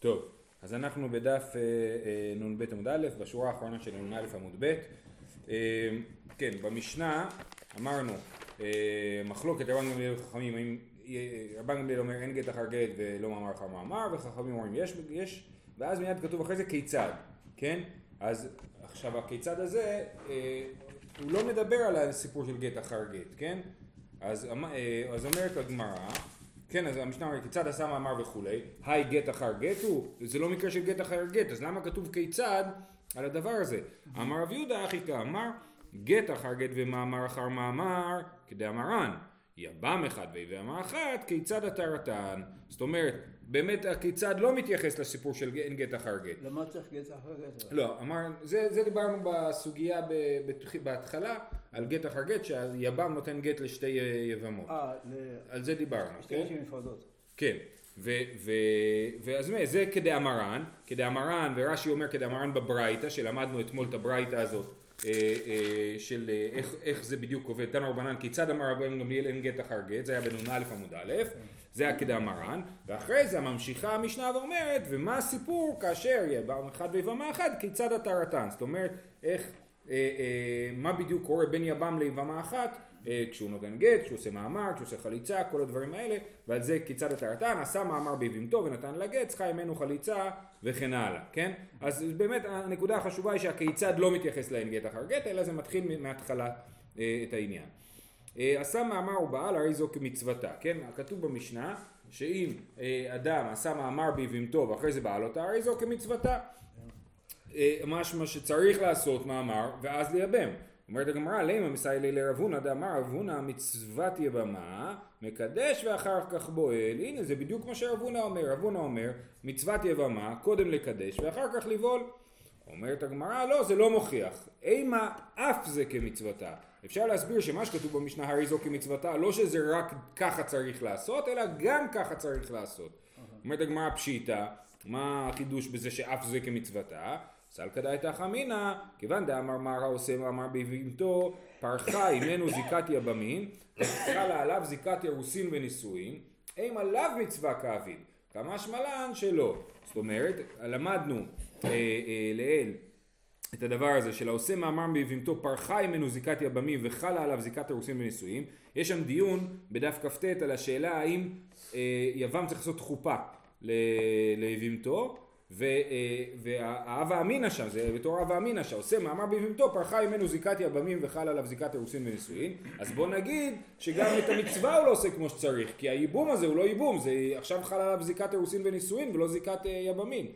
טוב, אז אנחנו בדף אה, אה, נ"ב עמוד א', בשורה האחרונה של נ"א עמוד ב'. אה, כן, במשנה אמרנו מחלוקת רבן גמליאל וחכמים, רבן גמליאל אומר אין גט אחר גט ולא מאמר אחר מאמר, וחכמים אומרים יש, יש, ואז מיד כתוב אחרי זה כיצד, כן? אז עכשיו הכיצד הזה, הוא לא מדבר על הסיפור של גט אחר גט, כן? אז, אז אומרת הגמרא, כן, אז המשנה אומרת כיצד עשה מאמר וכולי, היי גט אחר גט הוא, זה לא מקרה של גט אחר גט, אז למה כתוב כיצד על הדבר הזה? אמר רב יהודה אחי כאמר, גט אחר גט ומאמר אחר מאמר, כדאמרן, יבם אחד ויבמה אחת, כיצד התרתן. זאת אומרת, באמת הכיצד לא מתייחס לסיפור של אין גט אחר גט. למה צריך גט אחר גט? לא, אמר, זה, זה דיברנו בסוגיה ב, בתח, בהתחלה, על גט אחר גט, שהיבם נותן גט לשתי אה, יבמות. אה, על זה דיברנו, לשתי כן? נשים נפרדות. כן, ו, ו, ואז זה כדאמרן, כדאמרן, ורש"י אומר כדאמרן בברייתא, שלמדנו אתמול את הברייתא הזאת, של אה, איך, איך זה בדיוק עובד, תנא רבנן, כיצד אמר רבן גמליאל אין גט אחר גט, זה היה בנ"א עמוד א', זה היה כדאמרן, ואחרי זה ממשיכה המשנה ואומרת, ומה הסיפור כאשר יהיה בעם אחד ויבמה אחד, כיצד התרתן, זאת אומרת, איך, אה, אה, מה בדיוק קורה בין יבם ליבמה אחת, אה, כשהוא נותן גט, כשהוא עושה מאמר, כשהוא עושה חליצה, כל הדברים האלה, ועל זה כיצד התרתן, עשה מאמר ביבימתו ונתן לה גט, צריכה ממנו חליצה וכן הלאה, כן? אז באמת הנקודה החשובה היא שהכיצד לא מתייחס לאין גט אחר גט, אלא זה מתחיל מההתחלה אה, את העניין. אה, עשה מאמר ובעל הרי זו כמצוותה, כן? כתוב במשנה שאם אה, אדם עשה מאמר ביבימתו ואחרי זה בעל אותה, הרי זו כמצוותה. משמע שצריך לעשות מאמר ואז לייבם. אומרת הגמרא, למה מסיילי לרב הונא דאמר רב הונא מצוות יבמה, מקדש ואחר כך בועל. הנה זה בדיוק מה שרב הונא אומר. רב הונא אומר, מצוות יבמה, קודם לקדש ואחר כך לבעול. אומרת הגמרא, לא, זה לא מוכיח. אימה אף זה כמצוותה. אפשר להסביר שמה שכתוב במשנה הרי זו כמצוותה, לא שזה רק ככה צריך לעשות, אלא גם ככה צריך לעשות. אומרת הגמרא פשיטא, מה החידוש בזה שאף זה כמצוותה? סלקא דאיתך אמינא, כיוון דאמר מרא עושה מאמר בבימתו, פרחה אימנו זיקת יבמין, וחלה עליו זיקת אירוסין ונישואין, אם עליו מצווה כאביד, כמה שמלן שלא. זאת אומרת, למדנו אה, אה, לעיל את הדבר הזה של העושה מאמר בבימתו פרחה ממנו זיקת יבמים וחלה עליו זיקת אירוסין ונישואין. יש שם דיון בדף כ"ט על השאלה האם אה, יבם צריך לעשות חופה ל- ליבימתו ו- אה, והאבה אמינא שם, זה בתור אבה אמינא שעושה מאמר ביבימתו פרחה ממנו זיקת יבמים וחלה עליו זיקת אירוסין ונישואין אז בוא נגיד שגם את המצווה הוא לא עושה כמו שצריך כי הייבום הזה הוא לא ייבום זה עכשיו חלה עליו זיקת אירוסין ונישואין ולא זיקת אה, יבמים.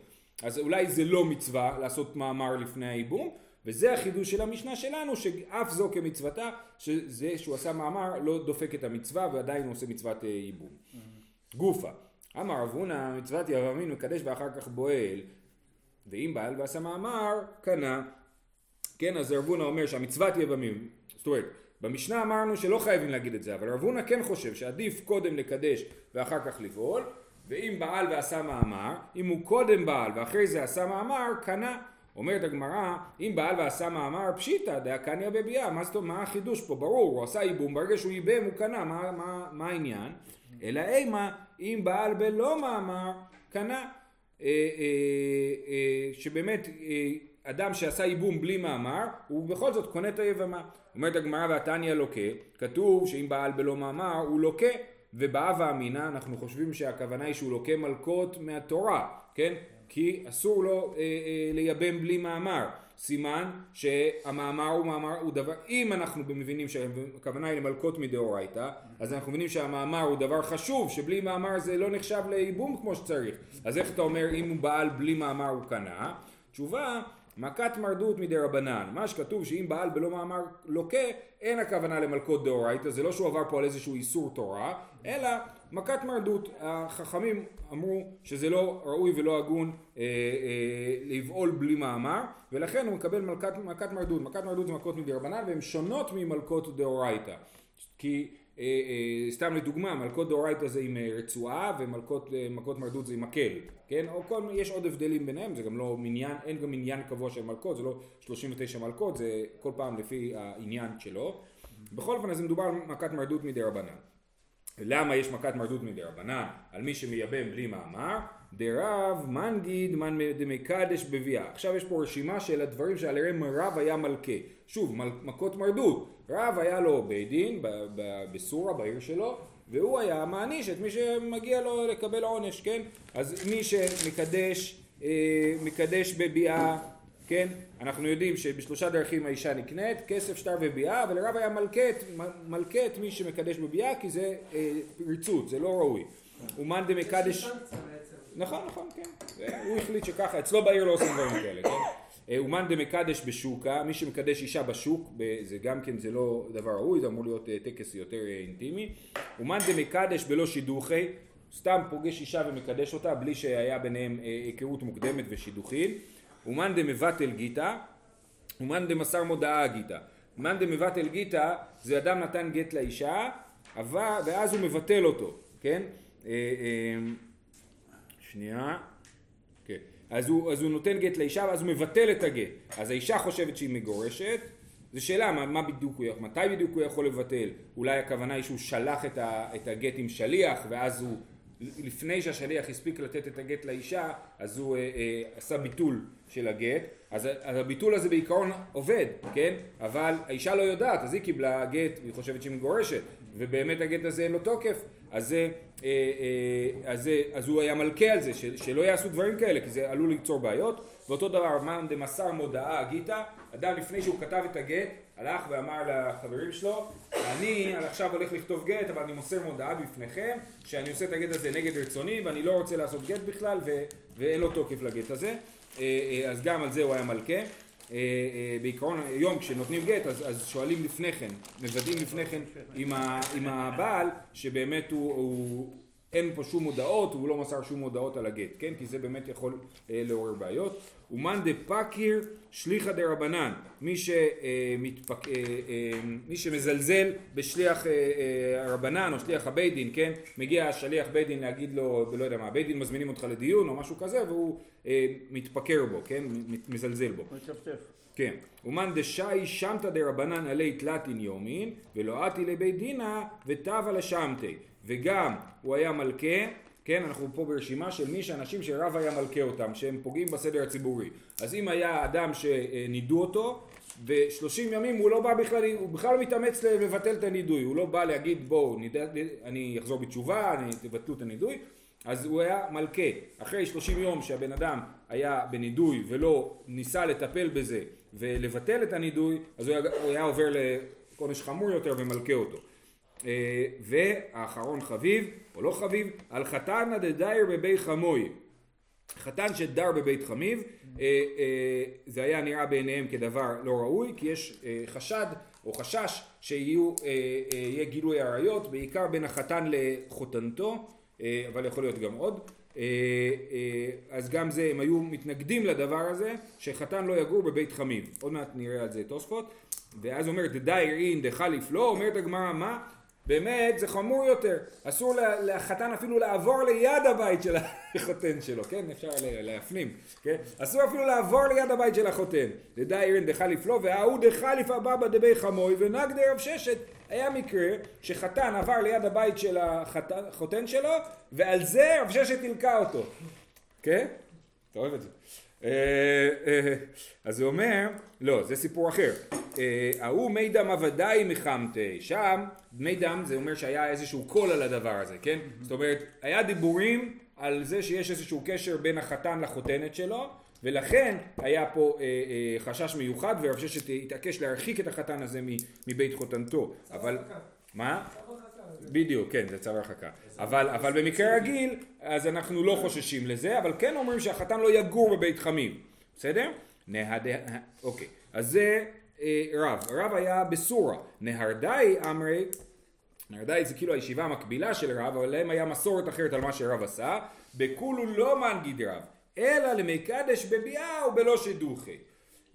אז אולי זה לא מצווה לעשות מאמר לפני הייבום, וזה החידוש של המשנה שלנו, שאף זו כמצוותה, שזה שהוא עשה מאמר לא דופק את המצווה ועדיין הוא עושה מצוות אה, ייבום. גופה, אמר רב הונא מצוות יבמין מקדש ואחר כך בועל, ואם בעל ועשה מאמר, קנה. כן, אז רב הונא אומר שהמצוות יבמים, זאת אומרת, במשנה אמרנו שלא חייבים להגיד את זה, אבל רב הונא כן חושב שעדיף קודם לקדש ואחר כך לבעול, ואם בעל ועשה מאמר, אם הוא קודם בעל ואחרי זה עשה מאמר, קנה. אומרת הגמרא, אם בעל ועשה מאמר פשיטא דאקניא בביאה, מה זאת אומרת, מה החידוש פה? ברור, הוא עשה ייבום, ברגע שהוא ייבם הוא קנה, מה, מה, מה העניין? אלא אימה, אם בעל בלא מאמר, קנה. אה, אה, אה, שבאמת אדם שעשה ייבום בלי מאמר, הוא בכל זאת קונה את היבמה. אומרת הגמרא והתניא לוקה, כתוב שאם בעל בלא מאמר הוא לוקה. ובאבה אמינא אנחנו חושבים שהכוונה היא שהוא לוקה מלקות מהתורה, כן? כי אסור לו אה, אה, לייבם בלי מאמר. סימן שהמאמר הוא מאמר הוא דבר, אם אנחנו מבינים שהכוונה היא למלקות מדאורייתא, אז אנחנו מבינים שהמאמר הוא דבר חשוב, שבלי מאמר זה לא נחשב לייבום כמו שצריך. אז איך אתה אומר אם הוא בעל בלי מאמר הוא קנה? תשובה מכת מרדות מדרבנן, מה שכתוב שאם בעל בלא מאמר לוקה, אין הכוונה למלקות דאורייתא, זה לא שהוא עבר פה על איזשהו איסור תורה, אלא מכת מרדות. החכמים אמרו שזה לא ראוי ולא הגון אה, אה, לבעול בלי מאמר, ולכן הוא מקבל מלכת, מכת מרדות. מכת מרדות זה מכות מדי רבנן והן שונות ממלכות דאורייתא. כי אה, אה, סתם לדוגמה, מלכות דאורייתא זה עם אה, רצועה ומלכות מכות מרדות זה עם מקל, כן? או כל, יש עוד הבדלים ביניהם, זה גם לא מניין, אין גם עניין קבוע של מלכות, זה לא 39 מלכות, זה כל פעם לפי העניין שלו. בכל אופן, אז מדובר על מכת מרדות מדי רבנן. למה יש מכת מרדות מדי רבנן על מי שמייבם בלי מאמר? דרב מנגיד מן דמקדש בביאה. עכשיו יש פה רשימה של הדברים שעליהם רב היה מלכה. שוב, מכות מרדות. רב היה לו בית דין בסורה, בעיר שלו, והוא היה מעניש את מי שמגיע לו לקבל עונש, כן? אז מי שמקדש אה, מקדש בביאה, כן? אנחנו יודעים שבשלושה דרכים האישה נקנית, כסף, שטר וביאה, אבל הרב היה מלכה את מי שמקדש בביאה כי זה אה, ריצות, זה לא ראוי. אומן דמקדש... נכון, נכון, כן. הוא החליט שככה, אצלו בעיר לא עושים דברים כאלה, כן? אה, אומן דמקדש בשוקה, מי שמקדש אישה בשוק, זה גם כן זה לא דבר ראוי, זה אמור להיות טקס יותר אינטימי. אומן דמקדש בלא שידוכי, סתם פוגש אישה ומקדש אותה בלי שהיה ביניהם אה, היכרות מוקדמת ושידוכים. ומאן דמבטל גיתא, ומאן דמסר מודעה גיתא. מאן דמבטל גיתא זה אדם נתן גט לאישה, אבל, ואז הוא מבטל אותו, כן? אה, אה, שנייה. כן. אז הוא, אז הוא נותן גט לאישה ואז הוא מבטל את הגט. אז האישה חושבת שהיא מגורשת. זו שאלה מה, מה בדיוק הוא מתי בדיוק הוא יכול לבטל. אולי הכוונה היא שהוא שלח את, ה, את הגט עם שליח ואז הוא לפני שהשליח הספיק לתת את הגט לאישה, אז הוא אה, אה, עשה ביטול של הגט, אז, אז הביטול הזה בעיקרון עובד, כן? אבל האישה לא יודעת, אז היא קיבלה גט, והיא חושבת שהיא מגורשת, ובאמת הגט הזה אין לו תוקף, אז, אה, אה, אז, זה, אז הוא היה מלכה על זה, ש, שלא יעשו דברים כאלה, כי זה עלול ליצור בעיות, ואותו דבר, מאן דמסר מודעה גיתא, אדם לפני שהוא כתב את הגט, הלך ואמר לחברים שלו, אני עכשיו הולך לכתוב גט, אבל אני מוסר מודעה בפניכם, שאני עושה את הגט הזה נגד רצוני, ואני לא רוצה לעשות גט בכלל, ו- ואין לו תוקף לגט הזה. אה, אה, אז גם על זה הוא היה מלכה. אה, בעיקרון היום כשנותנים גט אז, אז שואלים לפני כן, מוודאים לפני כן עם, ה, עם הבעל שבאמת הוא, הוא, אין פה שום הודעות, הוא לא מסר שום הודעות על הגט, כן? כי זה באמת יכול אה, לעורר בעיות. אומן דה פקיר שליחא דה רבנן, מי, שמתפק, אה, אה, מי שמזלזל בשליח אה, אה, הרבנן או שליח הבית דין, כן? מגיע שליח בית דין להגיד לו, לא יודע מה, בית דין מזמינים אותך לדיון או משהו כזה והוא אה, מתפקר בו, כן? מזלזל בו. מצפצף. כן. אומן דשאי שמתא דרבנן עלי תלתין יומין ולא עתי לבית דינה וטבה לשמתי וגם הוא היה מלכה, כן, אנחנו פה ברשימה של מי שאנשים שרב היה מלכה אותם, שהם פוגעים בסדר הציבורי. אז אם היה אדם שנידו אותו, ושלושים ימים הוא לא בא בכלל, הוא בכלל לא מתאמץ לבטל את הנידוי, הוא לא בא להגיד בואו אני אחזור בתשובה, אני תבטלו את הנידוי, אז הוא היה מלכה. אחרי שלושים יום שהבן אדם היה בנידוי ולא ניסה לטפל בזה ולבטל את הנידוי, אז הוא היה, הוא היה עובר לעונש חמור יותר ומלכה אותו. אה, והאחרון חביב, או לא חביב, על חתנא דדייר בבי חמוי. חתן שדר בבית חמיב, אה, אה, זה היה נראה בעיניהם כדבר לא ראוי, כי יש חשד או חשש שיהיה גילוי עריות, בעיקר בין החתן לחותנתו, אבל יכול להיות גם עוד. אז גם זה, הם היו מתנגדים לדבר הזה, שחתן לא יגור בבית חמיב. עוד מעט נראה על זה תוספות. ואז אומרת, דדייר אין דחליף לא, אומרת הגמרא, מה? באמת זה חמור יותר, אסור לחתן אפילו לעבור ליד הבית של החותן שלו, כן? אפשר להפנים, כן? אסור אפילו לעבור ליד הבית של החותן. דדא אירן דחליף לו, וההוא דחליף הבבא דבי חמוי, ונגד רב ששת. היה מקרה שחתן עבר ליד הבית של החותן שלו, ועל זה רב ששת הלקה אותו, כן? אתה אוהב את זה. אה, אה, אז הוא אומר, לא, זה סיפור אחר. אה, ההוא מי דם עבדי מחמתי, שם מי דם זה אומר שהיה איזשהו קול על הדבר הזה, כן? זאת אומרת, היה דיבורים על זה שיש איזשהו קשר בין החתן לחותנת שלו, ולכן היה פה אה, אה, חשש מיוחד, ורב ששת התעקש להרחיק את החתן הזה מבית חותנתו. אבל... מה? בדיוק, כן, זה צו הרחקה. אבל, אבל במקרה רגיל, אז אנחנו לא חוששים לזה, אבל כן אומרים שהחתן לא יגור בבית חמיב, בסדר? נהדה, אוקיי. אז זה רב. רב היה בסורה. נהרדאי אמרי, נהרדאי זה כאילו הישיבה המקבילה של רב, אבל להם היה מסורת אחרת על מה שרב עשה. בכולו לא מנגיד רב, אלא למקדש בביאה ובלא שידוכי.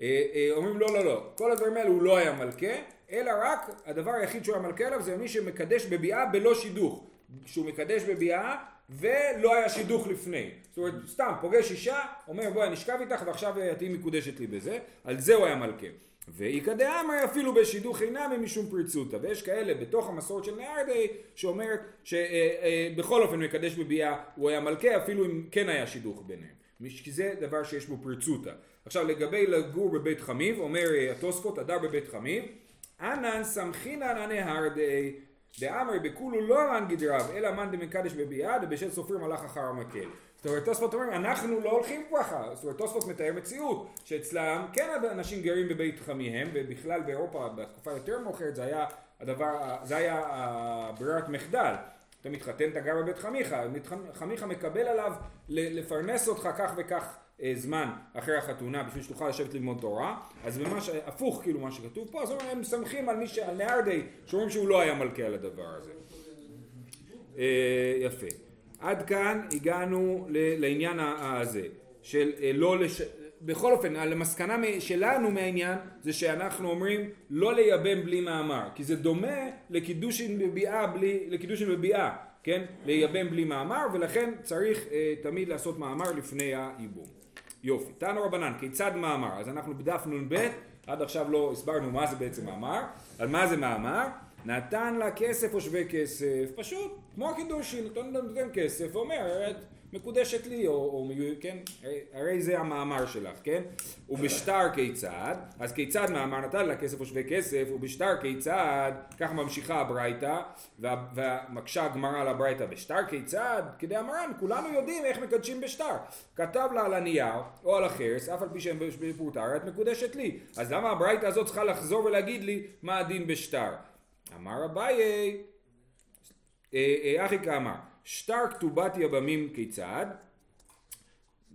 אה, אה, אומרים לא לא לא, כל הדברים האלה הוא לא היה מלכה, אלא רק הדבר היחיד שהוא היה מלכה עליו זה מי שמקדש בביאה בלא שידוך. כשהוא מקדש בביאה ולא היה שידוך לפני. זאת אומרת, סתם פוגש אישה, אומר בואי נשכב איתך ועכשיו תהיי מקודשת לי בזה, על זה הוא היה מלכה. ואיכא דאמר אפילו בשידוך אינם משום פריצותא ויש כאלה בתוך המסורת של נהרדי שאומרת שבכל אופן מקדש בביאה הוא היה מלכה אפילו אם כן היה שידוך ביניהם כי זה דבר שיש בו פריצותא עכשיו לגבי לגור בבית חמיב אומר התוספות הדר בבית חמיב אנן סמכינן הנהרדי דאמר בכולו לא רן גדריו אלא מאן דמקדש בביאה דבשל סופרים הלך אחר המקל. זאת אומרת תוספות אומר אנחנו לא הולכים ככה. זאת אומרת תוספות מתאר מציאות שאצלם כן אנשים גרים בבית חמיהם ובכלל באירופה בתקופה יותר מאוחרת זה היה הדבר זה היה ברירת מחדל. אתה מתחתן אתה גר בבית חמיך חמיך מקבל עליו לפרנס אותך כך וכך זמן אחרי החתונה בשביל שתוכל לשבת ללמוד תורה אז ממש הפוך כאילו מה שכתוב פה אז הם מסמכים על מי ש... על נהרדי שאומרים שהוא לא היה מלכה על הדבר הזה. אה, יפה. עד כאן הגענו לעניין הזה של אה, לא לש... בכל אופן המסקנה שלנו מהעניין זה שאנחנו אומרים לא לייבם בלי מאמר כי זה דומה לקידושין בביאה בלי לקידושין בביאה כן? לייבם בלי מאמר ולכן צריך אה, תמיד לעשות מאמר לפני הייבום יופי. תנו רבנן כיצד מאמר? אז אנחנו בדף נ"ב עד עכשיו לא הסברנו מה זה בעצם מאמר. על מה זה מאמר? נתן לה כסף או שווה כסף, פשוט, כמו הקידושין, נותן, כסף ואומר, מקודשת לי, או, או כן, הרי זה המאמר שלך, כן? ובשטר כיצד, אז כיצד מאמר נתן לה כסף או שווה כסף, ובשטר כיצד, כך ממשיכה הברייתא, ומקשה הגמרא על הברייתא, בשטר כיצד, כדי המרן, כולנו יודעים איך מקדשים בשטר. כתב לה על הנייר, או על החרס, אף על פי שהם בפרוטר, את מקודשת לי. אז למה הברייתא הזאת צריכה לחזור ולהגיד לי מה הדין בשטר? אמר אביי, אה, אה, אחי כאמר, שטר כתובת יבמים כיצד?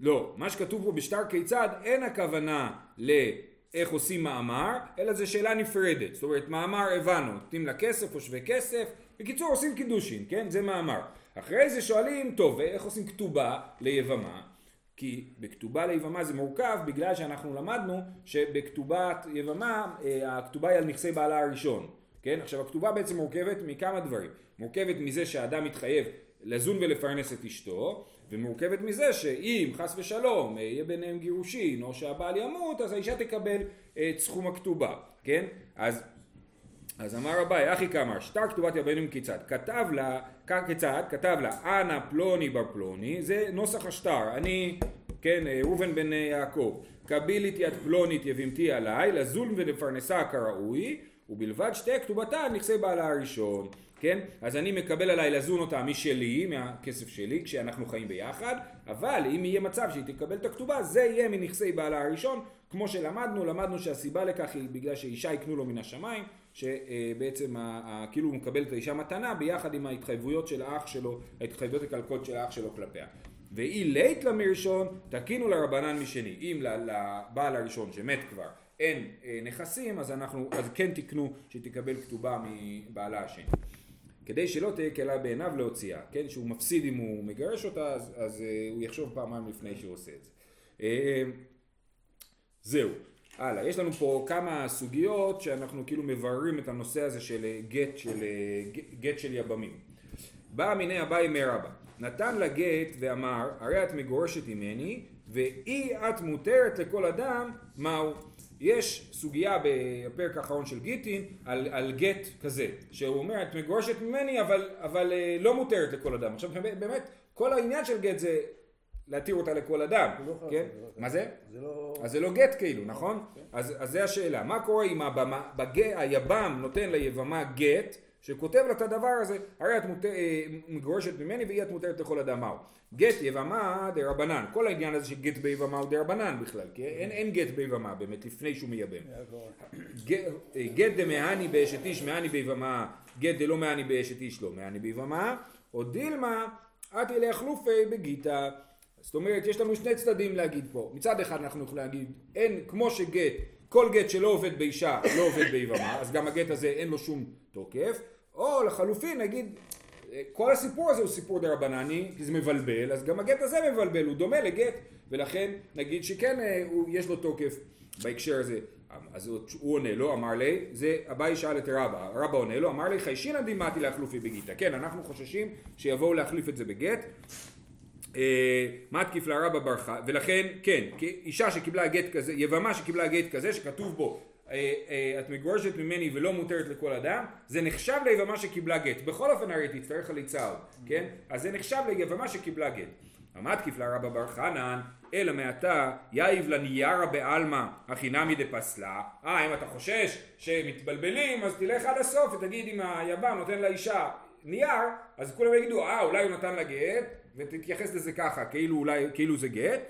לא, מה שכתוב פה בשטר כיצד אין הכוונה לאיך עושים מאמר, אלא זה שאלה נפרדת. זאת אומרת, מאמר הבנו, נותנים לה כסף או שווה כסף, בקיצור עושים קידושין, כן? זה מאמר. אחרי זה שואלים, טוב, ואיך עושים כתובה ליבמה? כי בכתובה ליבמה זה מורכב בגלל שאנחנו למדנו שבכתובת יבמה אה, הכתובה היא על נכסי בעלה הראשון. כן? עכשיו הכתובה בעצם מורכבת מכמה דברים. מורכבת מזה שהאדם מתחייב לזון ולפרנס את אשתו, ומורכבת מזה שאם חס ושלום יהיה ביניהם גירושין או שהבעל ימות אז האישה תקבל את סכום הכתובה, כן? אז, אז אמר אביי, אחי כאמר, שטר כתובת יבנים כיצד? כתב לה, כיצד? כתב לה, אנא פלוני בר פלוני, זה נוסח השטר, אני, כן, ראובן בן יעקב, קבילית יד פלונית יבימתי עליי, לזון ולפרנסה כראוי ובלבד שתי כתובתה נכסי בעלה הראשון, כן? אז אני מקבל עליי לזון אותה משלי, מהכסף שלי, כשאנחנו חיים ביחד, אבל אם יהיה מצב שהיא תקבל את הכתובה, זה יהיה מנכסי בעלה הראשון, כמו שלמדנו, למדנו שהסיבה לכך היא בגלל שאישה יקנו לו מן השמיים, שבעצם כאילו הוא מקבל את האישה מתנה ביחד עם ההתחייבויות של האח שלו, ההתחייבויות הכלכות של האח שלו כלפיה. ואי לית למרשון, תקינו לרבנן משני. אם לבעל הראשון שמת כבר אין אה, נכסים, אז אנחנו, אז כן תקנו שתקבל כתובה מבעלה השני. כדי שלא תהיה קלה בעיניו להוציאה, כן? שהוא מפסיד אם הוא מגרש אותה, אז, אז אה, הוא יחשוב פעמיים לפני שהוא עושה את זה. אה, זהו. הלאה, יש לנו פה כמה סוגיות שאנחנו כאילו מבררים את הנושא הזה של גט של, גט של יבמים. בא מיני אביי מרבה, נתן לה גט ואמר, הרי את מגורשת ממני, ואי את מותרת לכל אדם, מהו? יש סוגיה בפרק האחרון של גיטין על, על גט כזה, שהוא אומר את מגורשת ממני אבל, אבל אה, לא מותרת לכל אדם. עכשיו באמת כל העניין של גט זה להתיר אותה לכל אדם, לא כן? לא מה זה? זה לא... אז זה לא גט כאילו, נכון? כן. אז, אז זה השאלה, מה קורה אם הבמה, בג... היבם נותן ליבמה גט שכותב לה את הדבר הזה, הרי את מות... אה, מגורשת ממני והרי את מותרת לכל אדם מהו. גט יבמה דרבנן, כל העניין הזה שגט ביבמה הוא דרבנן בכלל, כי אין, אין גט ביבמה באמת לפני שהוא מייבם. גט דמהני באשת איש מהני ביבמה, גט דלא מהני באשת איש לא מהני ביבמה, או דילמא אתי לאחלופי בגיטא. זאת אומרת יש לנו שני צדדים להגיד פה, מצד אחד אנחנו יכולים להגיד אין כמו שגט, כל גט שלא עובד באישה לא עובד ביבמה, אז גם הגט הזה אין לו שום תוקף, או לחלופין נגיד כל הסיפור הזה הוא סיפור דה רבנני, כי זה מבלבל, אז גם הגט הזה מבלבל, הוא דומה לגט, ולכן נגיד שכן אה, הוא, יש לו תוקף בהקשר הזה. אז הוא הוא עונה לו, אמר לי, זה אביי שאל את רבא, רבא עונה לו, אמר לי חיישינא דימתי להחלופי בגיתא, כן, אנחנו חוששים שיבואו להחליף את זה בגט, אה, מתקיף לרבא ברכה, ולכן, כן, אישה שקיבלה גט כזה, יבמה שקיבלה גט כזה, שכתוב בו את מגורשת ממני ולא מותרת לכל אדם, זה נחשב ליבמה שקיבלה גט. בכל אופן הרי תצטרך חליצה עוד, כן? אז זה נחשב ליבמה שקיבלה גט. המתקיף לרבא בר חנן, אלא מעתה יאיב לניירה בעלמא החינמי דפסלה. אה, אם אתה חושש שמתבלבלים, אז תלך עד הסוף ותגיד אם היבם נותן לאישה נייר, אז כולם יגידו, אה, אולי הוא נתן לה גט, ותתייחס לזה ככה, כאילו, אולי, כאילו זה גט.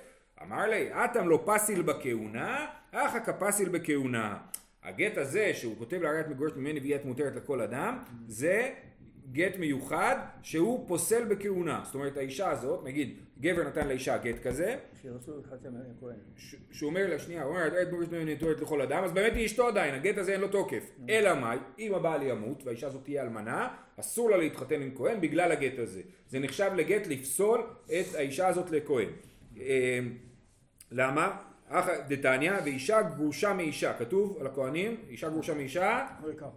אמר לי, אטם לא פסיל בכהונה, אחא כפסיל בכהונה. הגט הזה שהוא כותב להריית מגורשת ממני והיא את מותרת לכל אדם, זה גט מיוחד שהוא פוסל בכהונה. זאת אומרת האישה הזאת, נגיד גבר נתן לאישה גט כזה, שהוא אומר לה, שנייה, הוא אומר, את מגורשת ממני נטורת לכל אדם, אז באמת היא אשתו עדיין, הגט הזה אין לו תוקף. אלא מאי, אם הבעל ימות והאישה הזאת תהיה אלמנה, אסור לה להתחתן עם כהן בגלל הגט הזה. זה נחשב לגט לפסול את האישה הזאת לכהן. אה, למה? דתניא ואישה גרושה מאישה, כתוב על הכהנים, אישה גרושה מאישה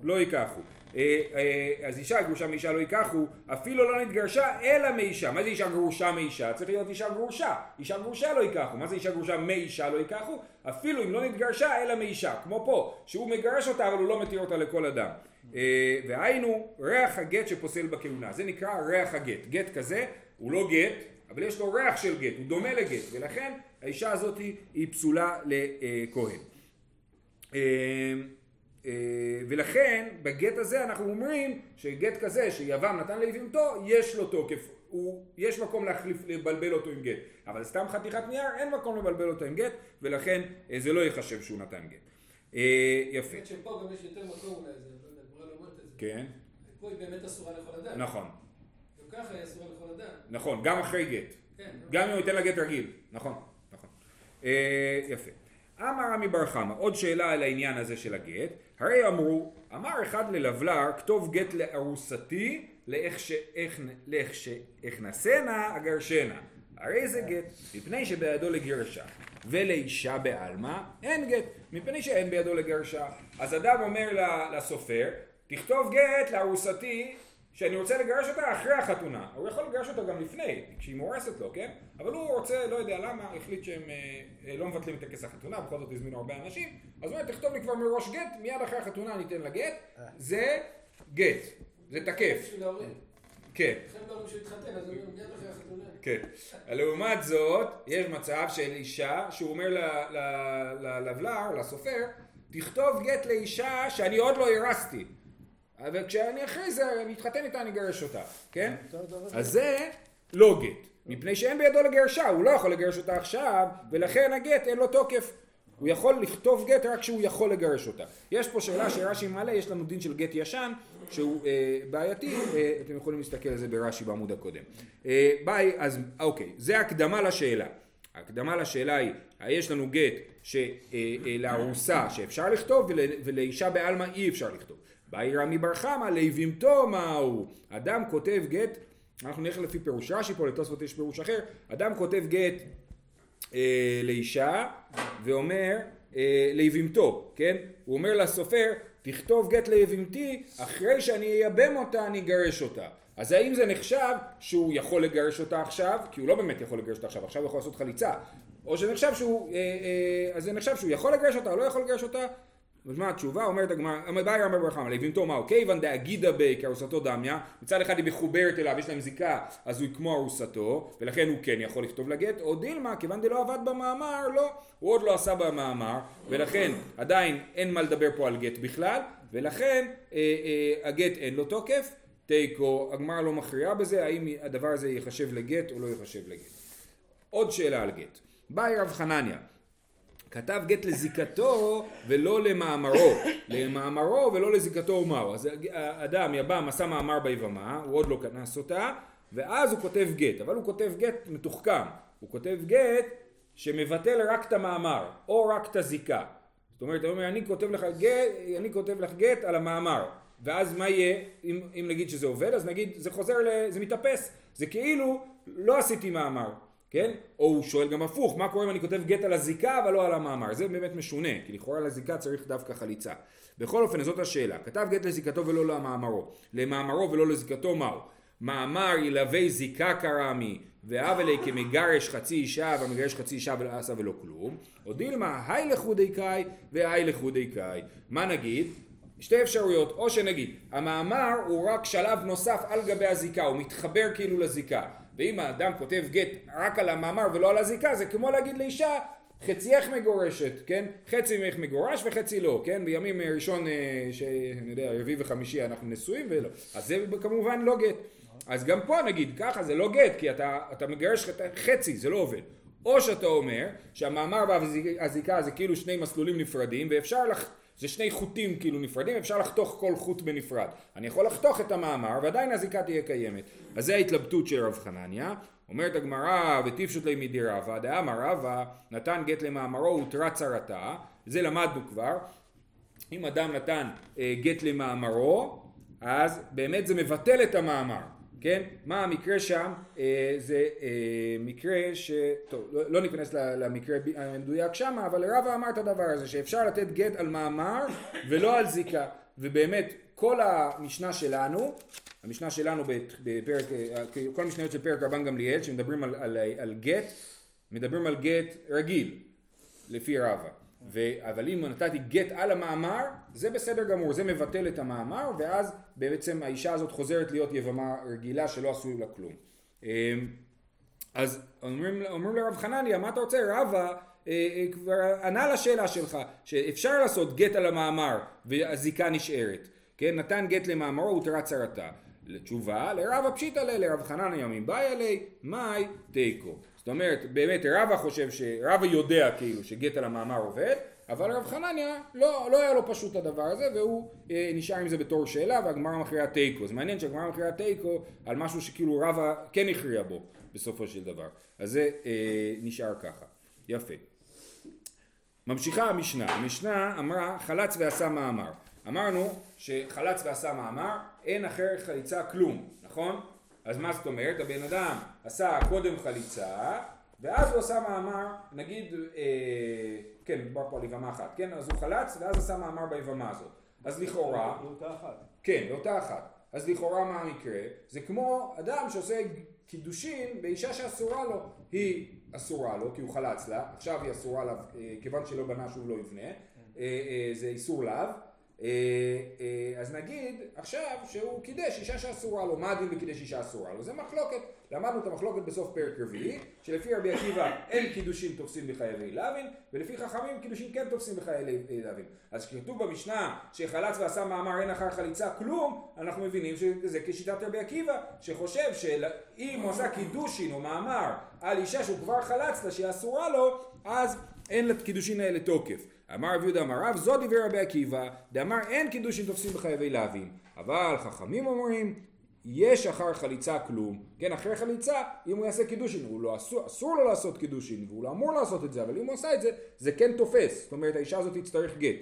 לא ייקחו. אה, אה, אז אישה גרושה מאישה לא ייקחו, אפילו לא נתגרשה אלא מאישה. מה זה אישה גרושה מאישה? צריך להיות אישה גרושה. אישה גרושה לא ייקחו. מה זה אישה גרושה מאישה לא ייקחו? אפילו אם לא נתגרשה אלא מאישה. כמו פה, שהוא מגרש אותה אבל הוא לא מתיר אותה לכל אדם. אה, והיינו ריח הגט שפוסל בכהונה. זה נקרא ריח הגט. גט כזה הוא לא גט, אבל יש לו ריח של גט, הוא דומה לגט, ולכן האישה הזאת היא פסולה לכהן. אה, אה, ולכן בגט הזה אנחנו אומרים שגט כזה שיוון נתן ליבימתו יש לו תוקף, הוא, יש מקום להחליף, לבלבל אותו עם גט, אבל סתם חתיכת נייר אין מקום לבלבל אותו עם גט ולכן אה, זה לא ייחשב שהוא נתן גט. יפה. שפה גם יש יותר מקום אולי, זה, לא יודע, לא אומרת את זה. כן. פה היא באמת אסורה לכל אדם. נכון. גם ככה היא אסורה לכל אדם. נכון, גם אחרי גט. כן. גם אם הוא ייתן לה גט רגיל, נכון. אה, יפה. אמר רמי בר חמא, עוד שאלה על העניין הזה של הגט, הרי אמרו, אמר אחד ללבלר, כתוב גט לארוסתי, לאיך שאכנסנה אגרשנה. הרי זה גט, מפני שבידו לגרשה. ולאישה בעלמא אין גט, מפני שאין בידו לגרשה. אז אדם אומר לסופר, תכתוב גט לארוסתי שאני רוצה לגרש אותה אחרי החתונה. הוא יכול לגרש אותה גם לפני, כשהיא מורסת לו, כן? אבל הוא רוצה, לא יודע למה, החליט שהם אה, אה, לא מבטלים את טקס החתונה, בכל זאת הזמינו הרבה אנשים, אז הוא אומר, תכתוב לי כבר מראש גט, מיד אחרי החתונה אני אתן לה גט, זה גט, זה תקף. כן. כן. לעומת זאת, יש מצב של אישה שהוא אומר ללבלר, לסופר, תכתוב גט לאישה שאני עוד לא הרסתי. וכשאני אחרי זה מתחתן איתה אני אגרש אותה, כן? אז זה לא גט, מפני שאין בידו לגרשה, הוא לא יכול לגרש אותה עכשיו, ולכן הגט אין לו תוקף. הוא יכול לכתוב גט רק כשהוא יכול לגרש אותה. יש פה שאלה שרש"י מעלה, יש לנו דין של גט ישן, שהוא אה, בעייתי, אה, אתם יכולים להסתכל על זה ברש"י בעמוד הקודם. אה, ביי, אז אוקיי, זה הקדמה לשאלה. הקדמה לשאלה היא, יש לנו גט לארוסה אה, אה, שאפשר לכתוב ולאישה בעלמא אי אפשר לכתוב. באי רמי בר חמא ליבימתו מהו אדם כותב גט אנחנו נלך לפי פירוש רש"י פה לתוספות יש פירוש אחר אדם כותב גט אה, לאישה ואומר אה, ליבימתו כן? הוא אומר לסופר תכתוב גט ליבימתי אחרי שאני אייבם אותה אני אגרש אותה. אז האם זה נחשב שהוא יכול לגרש אותה עכשיו? כי הוא לא באמת יכול לגרש אותה עכשיו עכשיו הוא יכול לעשות חליצה. או שנחשב שהוא, אה, אה, אז זה נחשב שהוא יכול לגרש אותה או לא יכול לגרש אותה אז מה התשובה? אומרת הגמרא, באי רמי בר חמא, לבימתו מהו? כיוון דאגידה בי כארוסתו דמיה, מצד אחד היא מחוברת אליו, יש להם זיקה, אז הוא כמו ארוסתו, ולכן הוא כן יכול לכתוב לגט, או דילמה, כיוון דלא עבד במאמר, לא, הוא עוד לא עשה במאמר, ולכן עדיין אין מה לדבר פה על גט בכלל, ולכן אה, אה, הגט אין לו תוקף, תיקו, הגמרא לא מכריעה בזה, האם הדבר הזה ייחשב לגט או לא ייחשב לגט. עוד שאלה על גט. באי רב חנניה כתב גט לזיקתו ולא למאמרו, למאמרו ולא לזיקתו ומהו. אז אדם יבם עשה מאמר ביבמה, הוא עוד לא כנס אותה, ואז הוא כותב גט, אבל הוא כותב גט מתוחכם, הוא כותב גט שמבטל רק את המאמר, או רק את הזיקה. זאת אומרת, הוא אומר, אני כותב לך גט, אני כותב לך גט על המאמר, ואז מה יהיה, אם, אם נגיד שזה עובד, אז נגיד, זה חוזר, זה מתאפס, זה כאילו לא עשיתי מאמר, כן? או הוא שואל גם הפוך, מה קורה אם אני כותב גט על הזיקה אבל לא על המאמר? זה באמת משונה, כי לכאורה על הזיקה צריך דווקא חליצה. בכל אופן זאת השאלה, כתב גט לזיקתו ולא למאמרו, למאמרו ולא לזיקתו מהו? מאמר ילווה זיקה קרמי ואבלי כמגרש חצי אישה והמגרש חצי אישה ולא עשה ולא כלום או דילמה היי לחודי קאי והי לחודי קאי מה נגיד? שתי אפשרויות או שנגיד המאמר הוא רק שלב נוסף על גבי הזיקה הוא מתחבר כאילו לזיקה ואם האדם כותב גט רק על המאמר ולא על הזיקה זה כמו להגיד לאישה חצייך מגורשת, כן? חצי ממך מגורש וחצי לא, כן? בימים ראשון, אה, שאני יודע, רביעי וחמישי אנחנו נשואים ולא. אז זה כמובן לא גט. אז גם פה נגיד ככה זה לא גט כי אתה, אתה מגרש חצי זה לא עובד או שאתה אומר שהמאמר והזיקה זה כאילו שני מסלולים נפרדים ואפשר לח... זה שני חוטים כאילו נפרדים אפשר לחתוך כל חוט בנפרד. אני יכול לחתוך את המאמר ועדיין הזיקה תהיה קיימת. אז זה ההתלבטות של רב חנניה. אומרת הגמרא וטיפשוט לי מדי רבא דאמר רבא נתן גט למאמרו ותרה צרתה זה למדנו כבר. אם אדם נתן אה, גט למאמרו אז באמת זה מבטל את המאמר כן? מה המקרה שם? אה, זה אה, מקרה ש... טוב, לא, לא ניכנס למקרה המדויק שם, אבל רבא אמר את הדבר הזה, שאפשר לתת גט על מאמר ולא על זיקה. ובאמת, כל המשנה שלנו, המשנה שלנו בפרק, אה, כל המשניות של פרק רבן גמליאל, שמדברים על, על, על גט, מדברים על גט רגיל, לפי רבא. ו... אבל אם נתתי גט על המאמר, זה בסדר גמור, זה מבטל את המאמר, ואז בעצם האישה הזאת חוזרת להיות יבמה רגילה שלא עשו לה כלום. אמ, אז אומרים, אומרים לרב חנניה, מה אתה רוצה? רבא אה, אה, כבר ענה לשאלה שלך, שאפשר לעשות גט על המאמר והזיקה נשארת. כן, נתן גט למאמרו ותרה צרתה. לתשובה, לרבא פשיטא לה, לרב חנניה מבעיה לי, מאי תיקו. זאת אומרת, באמת רבא חושב, ש... רבא יודע כאילו שגט על המאמר עובד, אבל רב חנניה לא, לא היה לו פשוט הדבר הזה והוא אה, נשאר עם זה בתור שאלה והגמרא מכריעה תיקו. זה מעניין שהגמרא מכריעה תיקו על משהו שכאילו רבא כן הכריע בו בסופו של דבר. אז זה אה, נשאר ככה. יפה. ממשיכה המשנה. המשנה אמרה חלץ ועשה מאמר. אמרנו שחלץ ועשה מאמר אין אחר חליצה כלום, נכון? אז מה זאת אומרת? הבן אדם עשה קודם חליצה, ואז הוא עשה מאמר, נגיד, אה, כן, מדובר פה על יבמה אחת, כן? אז הוא חלץ, ואז עשה מאמר ביבמה הזאת. אז לכאורה... באותה אחת. כן, באותה אחת. אז לכאורה מה המקרה? זה כמו אדם שעושה קידושין באישה שאסורה לו. היא אסורה לו, כי הוא חלץ לה, עכשיו היא אסורה לה, אה, כיוון שלא בנה שוב לא יבנה, אה, אה, זה איסור לאו. אה, אה, אז נגיד עכשיו שהוא קידש אישה שאסורה לו, מה הדין בקידש אישה אסורה לו? זה מחלוקת, למדנו את המחלוקת בסוף פרק רביעי, שלפי רבי עקיבא אין קידושין תופסים בחייבי לאווין, ולפי חכמים קידושין כן תופסים בחייבי לאווין. אז כשכתוב במשנה שחלץ ועשה מאמר אין אחר חליצה כלום, אנחנו מבינים שזה כשיטת רבי עקיבא, שחושב שאם הוא עשה קידושין או מאמר על אישה שהוא כבר חלץ לה שהיא אסורה לו, אז אין לקידושין האלה תוקף. אמר רב יהודה אמר רב זו דברי רבי עקיבא דאמר אין קידושין תופסים בחייבי להבין. אבל חכמים אומרים יש אחר חליצה כלום. כן אחרי חליצה אם הוא יעשה קידושין הוא לא אסור, אסור לו לעשות קידושין והוא לא אמור לעשות את זה אבל אם הוא עשה את זה זה כן תופס. זאת אומרת האישה הזאת תצטרך גט.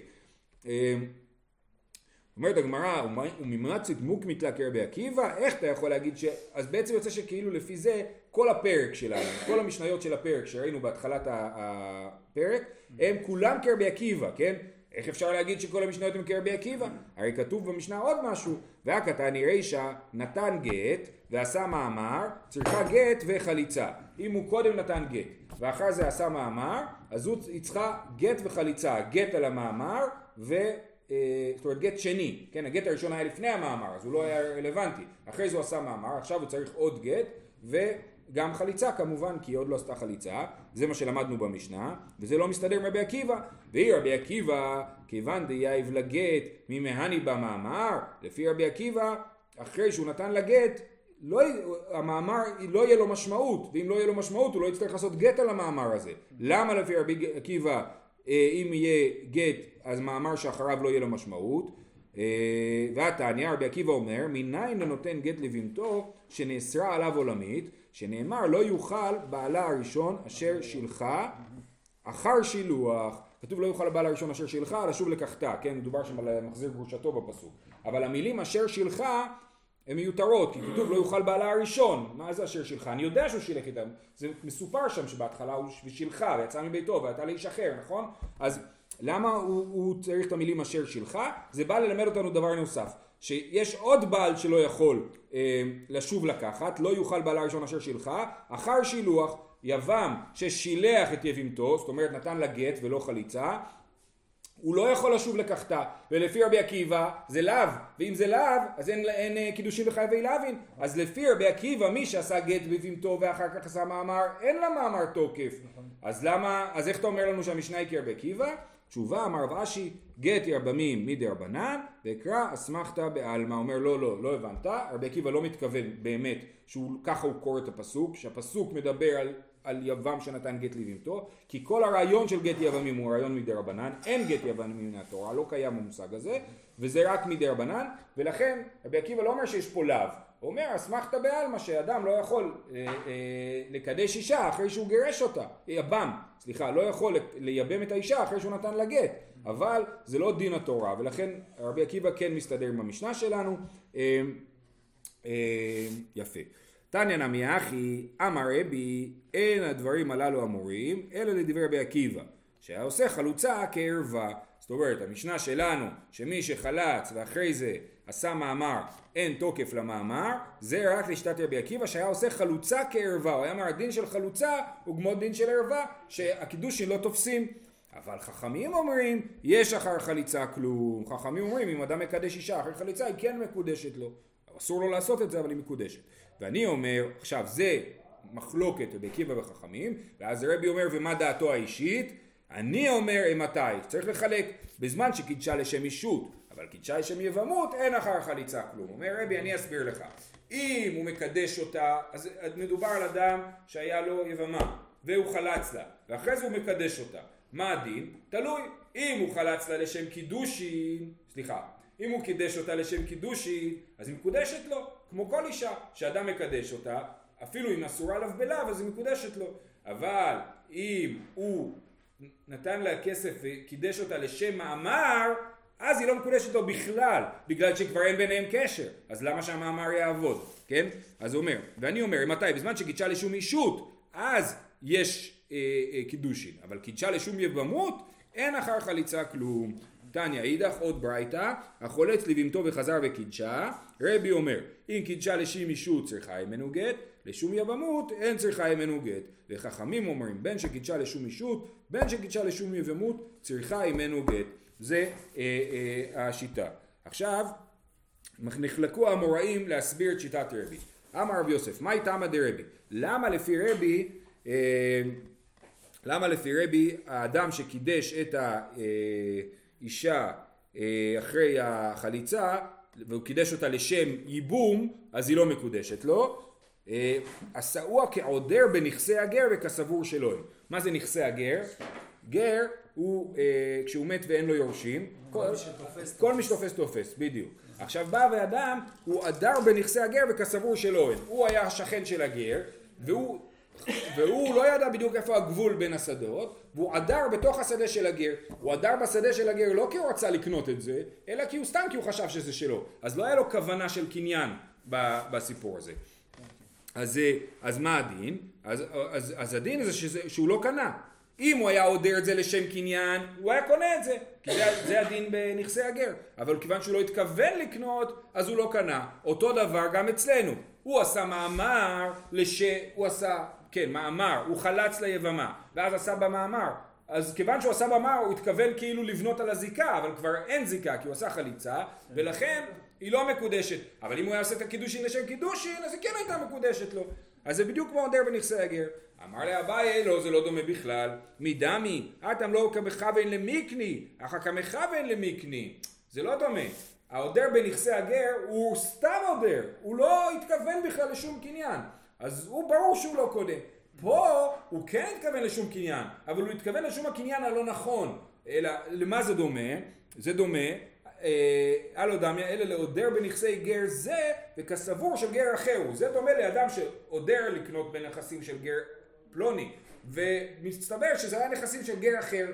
אמ, אומרת הגמרא, וממרצית מוקמית לה כרבי עקיבא, איך אתה יכול להגיד ש... אז בעצם יוצא שכאילו לפי זה כל הפרק שלנו, כל המשניות של הפרק שראינו בהתחלת הפרק, הם כולם כרבי עקיבא, כן? איך אפשר להגיד שכל המשניות הם כרבי עקיבא? הרי כתוב במשנה עוד משהו, והקטני רישא נתן גט ועשה מאמר, צריכה גט וחליצה. אם הוא קודם נתן גט ואחר זה עשה מאמר, אז הוא צריכה גט וחליצה, גט על המאמר ו... אה, זאת אומרת גט שני, כן, הגט הראשון היה לפני המאמר, אז הוא לא היה רלוונטי, אחרי זה הוא עשה מאמר, עכשיו הוא צריך עוד גט, וגם חליצה כמובן, כי היא עוד לא עשתה חליצה, זה מה שלמדנו במשנה, וזה לא מסתדר עם רבי עקיבא, והיא רבי עקיבא, כיוון דייב לגט ממהני במאמר, לפי רבי עקיבא, אחרי שהוא נתן לגט, לא, המאמר לא יהיה לו משמעות, ואם לא יהיה לו משמעות הוא לא יצטרך לעשות גט על המאמר הזה. למה לפי רבי עקיבא אה, אם יהיה גט אז מאמר שאחריו לא יהיה לו משמעות. אה, והתניא רבי עקיבא אומר מניין נותן גט לבנתו שנאסרה עליו עולמית שנאמר לא יוכל בעלה הראשון אשר שילחה אחר שילוח. כתוב לא יוכל הבעל הראשון אשר שילחה לשוב לקחתה כן? מדובר שם על מחזיר גרושתו בפסוק. אבל המילים אשר שילחה הן מיותרות, כי כתוב לא יוכל בעלה הראשון, מה זה אשר שלך? אני יודע שהוא שילך איתם, זה מסופר שם שבהתחלה הוא שילך ויצא מביתו ויצא לאיש אחר, נכון? אז למה הוא, הוא צריך את המילים אשר שלך? זה בא ללמד אותנו דבר נוסף, שיש עוד בעל שלא יכול אה, לשוב לקחת, לא יוכל בעלה הראשון אשר שלך, אחר שילוח יבם ששילח את יבימתו, זאת אומרת נתן לה גט ולא חליצה, הוא לא יכול לשוב לקחתה, ולפי רבי עקיבא זה לאו, ואם זה לאו אז אין, אין אה, קידושין וחייבי לאווין, אז לפי רבי עקיבא מי שעשה גט בבימתו ואחר כך עשה מאמר, אין לה מאמר תוקף, אז למה, אז איך אתה אומר לנו שהמשנה היא כרבי עקיבא? תשובה אמר רב גט ירבמים מדי רבנן ואקרא אסמכתא בעלמא. אומר לא לא לא הבנת. רבי עקיבא לא מתכוון באמת שככה הוא קורא את הפסוק שהפסוק מדבר על על יבם שנתן גט לבהמתו, כי כל הרעיון של גט יבמים הוא רעיון מדי רבנן, אין גט יבמים מן התורה, לא קיים המושג הזה, וזה רק מדי רבנן, ולכן רבי עקיבא לא אומר שיש פה לאו, הוא אומר אסמכתא בעלמא שאדם לא יכול אה, אה, לקדש אישה אחרי שהוא גירש אותה, יבם, סליחה, לא יכול לייבם את האישה אחרי שהוא נתן לה גט, אבל זה לא דין התורה, ולכן רבי עקיבא כן מסתדר עם המשנה שלנו, אה, אה, יפה. תניא נמי אחי, אמר רבי, אין הדברים הללו אמורים, אלא לדברי רבי עקיבא, שהיה עושה חלוצה כערווה. זאת אומרת, המשנה שלנו, שמי שחלץ ואחרי זה עשה מאמר, אין תוקף למאמר, זה רק לשיטת רבי עקיבא שהיה עושה חלוצה כערווה. הוא היה אומר, הדין של חלוצה הוא כמו דין של ערווה, שהקידושין לא תופסים. אבל חכמים אומרים, יש אחר חליצה כלום. חכמים אומרים, אם אדם מקדש אישה אחרי חליצה, היא כן מקודשת לו. אסור לו לעשות את זה, אבל היא מקודשת. ואני אומר, עכשיו זה מחלוקת רבי עקיבא וחכמים, ואז רבי אומר ומה דעתו האישית? אני אומר אימתי, צריך לחלק בזמן שקידשה לשם אישות, אבל קידשה לשם יבמות אין אחר חליצה כלום. אומר רבי אני אסביר לך, אם הוא מקדש אותה, אז מדובר על אדם שהיה לו יבמה והוא חלץ לה, ואחרי זה הוא מקדש אותה. מה הדין? תלוי. אם הוא חלץ לה לשם קידושין, סליחה, אם הוא קידש אותה לשם קידושין, אז היא מקודשת לו. כמו כל אישה, שאדם מקדש אותה, אפילו אם אסורה עליו בלאו, אז היא מקודשת לו. אבל אם הוא נתן לה כסף וקידש אותה לשם מאמר, אז היא לא מקודשת לו בכלל, בגלל שכבר אין ביניהם קשר. אז למה שהמאמר יעבוד, כן? אז הוא אומר, ואני אומר, מתי? בזמן שקידשה לשום אישות, אז יש אה, אה, קידושין, אבל קידשה לשום יבמות, אין אחר חליצה כלום. תניא אידך עוד ברייתא, החולץ לבהמתו וחזר וקידשה, רבי אומר, אם קידשה לשם אישות צריכה ממנו גט, לשום יבמות אין צריכה ממנו גט. וחכמים אומרים, בין שקידשה לשום אישות, בין שקידשה לשום יבמות, צריכה ממנו גט. זה אה, אה, השיטה. עכשיו, נחלקו האמוראים להסביר את שיטת רבי. אמר רבי יוסף, מהי תמא דרבי? למה לפי רבי, אה, למה לפי רבי האדם שקידש את ה... אה, אישה אה, אחרי החליצה והוא קידש אותה לשם ייבום אז היא לא מקודשת לו אה, עשאוה כעודר בנכסי הגר וכסבור שלו מה זה נכסי הגר? גר הוא אה, כשהוא מת ואין לו יורשים כל מי שתופס תופס. בדיוק. עכשיו בא ואדם הוא עדר בנכסי הגר וכסבור שלו הוא היה השכן של הגר והוא והוא לא ידע בדיוק איפה הגבול בין השדות, והוא עדר בתוך השדה של הגר. הוא עדר בשדה של הגר לא כי הוא רצה לקנות את זה, אלא כי הוא סתם כי הוא חשב שזה שלו. אז לא היה לו כוונה של קניין בסיפור הזה. אז, אז מה הדין? אז, אז, אז הדין זה שזה, שהוא לא קנה. אם הוא היה עודר את זה לשם קניין, הוא היה קונה את זה. כי זה, זה הדין בנכסי הגר. אבל כיוון שהוא לא התכוון לקנות, אז הוא לא קנה. אותו דבר גם אצלנו. הוא עשה מאמר, לש... הוא עשה כן, מאמר, הוא חלץ ליבמה, ואז עשה במאמר. אז כיוון שהוא עשה מאמר, הוא התכוון כאילו לבנות על הזיקה, אבל כבר אין זיקה, כי הוא עשה חליצה, ולכן היא לא מקודשת. אבל אם הוא היה עושה את הקידושין לשם קידושין, אז היא כן הייתה מקודשת לו. אז זה בדיוק כמו עודר בנכסי הגר. אמר לאביי, לא, זה לא דומה בכלל. מדמי, אתם לא כמכוון למיקני, אחר כמכוון למיקני. זה לא דומה. העודר בנכסי הגר הוא סתם עודר, הוא לא התכוון בכלל לשום קניין. אז הוא ברור שהוא לא קונה. פה הוא כן התכוון לשום קניין, אבל הוא התכוון לשום הקניין הלא נכון. אלא למה זה דומה? זה דומה, אה, הלא דמיה, אלא לעודר בנכסי גר זה וכסבור של גר אחר הוא. זה דומה לאדם שעודר לקנות בנכסים של גר פלוני, ומסתבר שזה היה נכסים של גר אחר,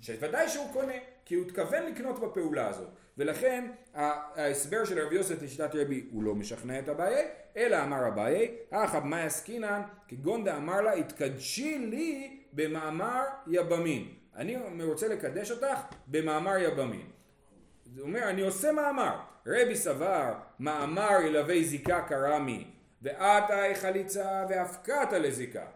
שוודאי שהוא קונה. כי הוא התכוון לקנות בפעולה הזאת. ולכן ההסבר של רבי יוסף לשיטת רבי הוא לא משכנע את אביי, אלא אמר אביי, אחא במאי עסקינן כגון דאמר לה התקדשי לי במאמר יבמין. אני רוצה לקדש אותך במאמר יבמין. זה אומר אני עושה מאמר. רבי סבר מאמר ילווה זיקה קרמי ועתה חליצה והפקעת לזיקה.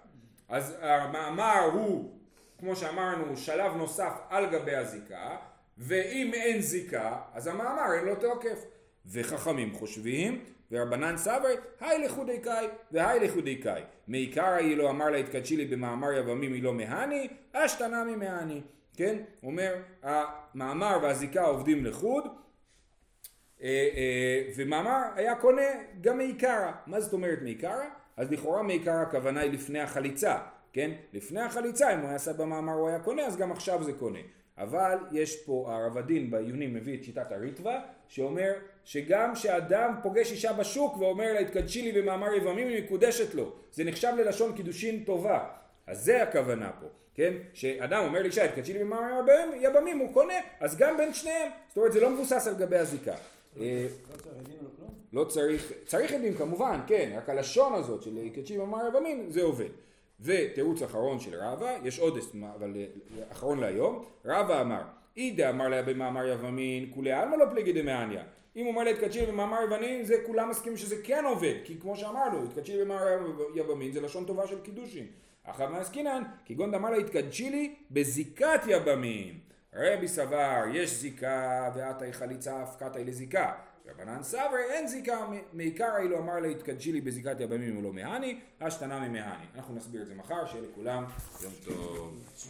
אז המאמר הוא כמו שאמרנו שלב נוסף על גבי הזיקה ואם אין זיקה אז המאמר אין לו תוקף. וחכמים חושבים ורבנן סברי, היי לכודי קאי והי לכודי קאי. מעיקר היא לא אמר לה התקדשי לי במאמר יבמים היא לא מהני, אשתנה ממהני. כן? אומר, המאמר והזיקה עובדים לחוד, אה, אה, ומאמר היה קונה גם מעיקרא. מה זאת אומרת מעיקרא? אז לכאורה מעיקרא הכוונה היא לפני החליצה, כן? לפני החליצה, אם הוא היה עשה במאמר הוא היה קונה, אז גם עכשיו זה קונה. אבל יש פה, הרב הדין בעיונים מביא את שיטת הריטב"א, שאומר שגם כשאדם פוגש אישה בשוק ואומר לה התקדשי לי במאמר יבמים היא מקודשת לו, זה נחשב ללשון קידושין טובה. אז זה הכוונה פה, כן? שאדם אומר לאישה התקדשי לי במאמר יבמים הוא קונה, אז גם בין שניהם, זאת אומרת זה לא מבוסס על גבי הזיקה. אה, לא צריך, צריך עדים כמובן, כן, רק הלשון הזאת של התקדשי במאמר יבמים זה עובד. ותירוץ אחרון של רבא, יש עוד אבל אה, אחרון להיום, רבא אמר, אידה אמר לה במאמר יבמין, כולי עלמא לא פליגי דמעניא. אם הוא אומר לה התקדשי במאמר יוונים, זה כולם מסכימים שזה כן עובד, כי כמו שאמרנו, התקדשי במאמר יבמין זה לשון טובה של קידושין. אחר מעסקינן, כגון דאמר לה התקדשי לי בזיקת יבמים. רבי סבר, יש זיקה, היא חליצה, הפקתה היא לזיקה. רבנן סברי אין זיקה, מעיקר אילו אמר לה התקדשי לי בזיקת יבמים ולא מהני, השתנה ממהני. אנחנו נסביר את זה מחר, שיהיה לכולם יום טוב.